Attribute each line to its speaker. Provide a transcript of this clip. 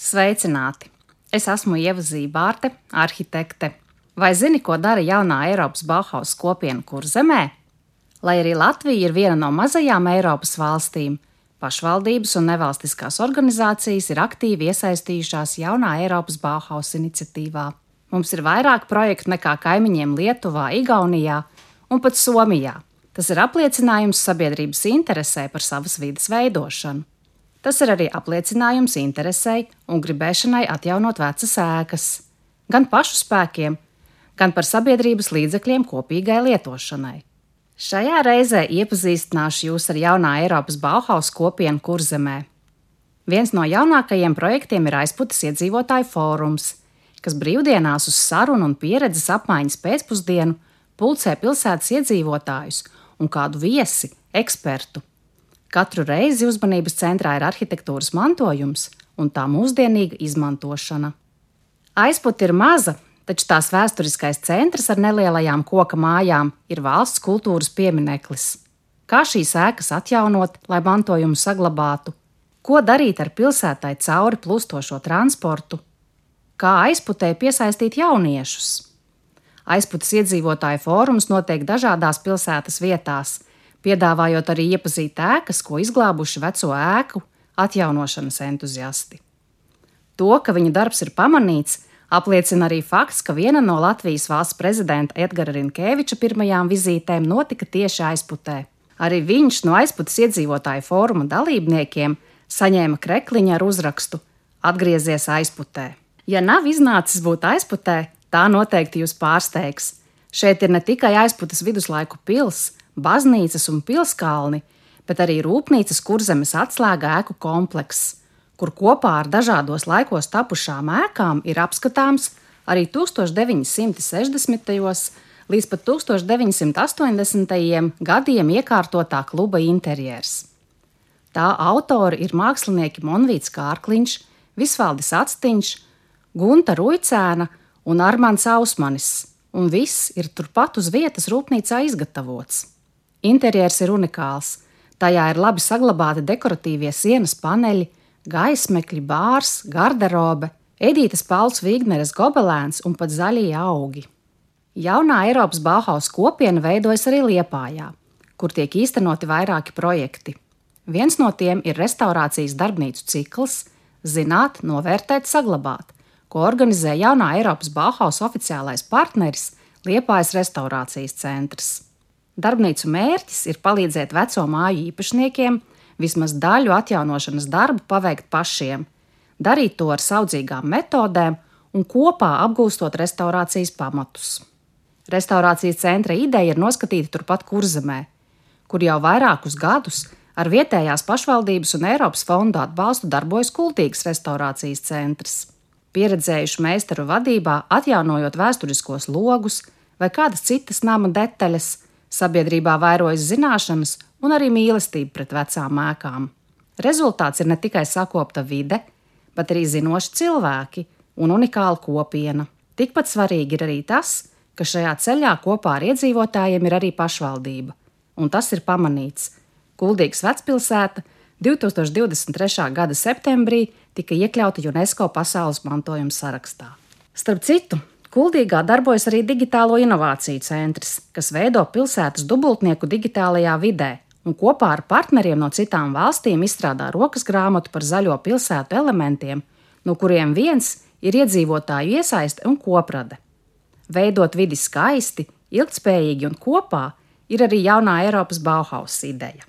Speaker 1: Sveicināti! Es esmu Ieva Zībārte, arhitekte. Vai zini, ko dara jaunā Eiropas Bauhaus kopiena kurzemē? Lai arī Latvija ir viena no mazajām Eiropas valstīm, pašvaldības un nevalstiskās organizācijas ir aktīvi iesaistījušās jaunā Eiropas Bauhaus iniciatīvā. Mums ir vairāk projektu nekā kaimiņiem Lietuvā, Igaunijā un pat Somijā. Tas ir apliecinājums sabiedrības interesē par savas vidas veidošanu. Tas ir arī apliecinājums interesei un gribēšanai atjaunot vecas ēkas, gan pašu spēkiem, gan par sabiedrības līdzekļiem kopīgai lietošanai. Šajā reizē iepazīstināšu jūs ar jaunā Eiropas Bauhaus kopienu kurzemē. Viens no jaunākajiem projektiem ir aizputes iedzīvotāju fórums, kas brīvdienās uz sarunu un pieredzes apmaiņas pēcpusdienu pulcē pilsētas iedzīvotājus un kādu viesi, ekspertu Katru reizi uzmanības centrā ir arhitektūras mantojums un tā mūsdienīga izmantošana. Aizput ir maza, taču tās vēsturiskais centrs ar nelielajām koka mājām ir valsts kultūras piemineklis. Kā šīs ēkas atjaunot, lai mantojumu saglabātu? Ko darīt ar pilsētai cauri plūstošo transportu? Kā aizputē piesaistīt jauniešus? Aizputes iedzīvotāju fórums notiek dažādās pilsētas vietās, piedāvājot arī iepazīt ēkas, ko izglābuši veco ēku atjaunošanas entuziasti. To, ka viņa darbs ir pamanīts, apliecina arī fakts, ka viena no Latvijas valsts prezidenta Edgara Rinkēviča pirmajām vizītēm notika tieši aizputē. Arī viņš no aizputes iedzīvotāju fóruma dalībniekiem saņēma krekliņu ar uzrakstu Atgriezies aizputē. Ja nav iznācis būt aizputē, tā noteikti jūs pārsteigs. Šeit ir ne tikai aizputes viduslaiku pilsēta, baznīcas un pilskalni, bet arī rūpnīcas kurzemes atslēga ēku komplekss, kur kopā ar dažādos laikos tapušām ēkām ir apskatāms arī 1960. līdz pat 1980. gadiem iekārtotā kluba interjers. Tā autori ir mākslinieki Monvīts Kārkliņš, Visvaldis Atstiņš, Gunta Ruicēna un Armāns Ausmanis, un viss ir turpat uz vietas rūpnīcā izgatavots. Interjers ir unikāls. Tajā ir labi saglabāti dekoratīvie sienas paneļi, gaismekļi, bārs, garderobe, Edītas Pauls Vigneres gobelēns un pat zaļie augi. Jaunā Eiropas Bauhaus kopiena veidojas arī Liepājā, kur tiek īstenoti vairāki projekti. Viens no tiem ir restaurācijas darbnīcu cikls Zināt, novērtēt, saglabāt, ko organizē jaunā Eiropas Bauhaus oficiālais partneris Liepājas restaurācijas centrs. Darbnīcu mērķis ir palīdzēt veco māju īpašniekiem vismaz daļu atjaunošanas darbu paveikt pašiem, darīt to ar saudzīgām metodēm un kopā apgūstot restaurācijas pamatus. Restaurācijas centra ideja ir noskatīta turpat kurzemē, kur jau vairākus gadus ar vietējās pašvaldības un Eiropas fondu atbalstu darbojas kultīgs restaurācijas centrs. Pieredzējuši meistaru vadībā, atjaunojot vēsturiskos logus vai kādas citas nama detaļas, Sabiedrībā vairojas zināšanas un arī mīlestība pret vecām ēkām. Rezultāts ir ne tikai sakopta vide, bet arī zinoši cilvēki un unikāla kopiena. Tikpat svarīgi ir arī tas, ka šajā ceļā kopā ar iedzīvotājiem ir arī pašvaldība, un tas ir pamanīts. Kuldīgas vecpilsēta 2023. gada septembrī tika iekļauta UNESCO pasaules mantojuma sarakstā. Starp citu, Kuldīgā darbojas arī Digitālo inovāciju centrs, kas veido pilsētas dubultnieku digitālajā vidē un kopā ar partneriem no citām valstīm izstrādā rokas grāmatu par zaļo pilsētu elementiem, no kuriem viens ir iedzīvotāju iesaiste un koprade. Veidot vidi skaisti, ilgspējīgi un kopā ir arī jaunā Eiropas Bauhaus ideja.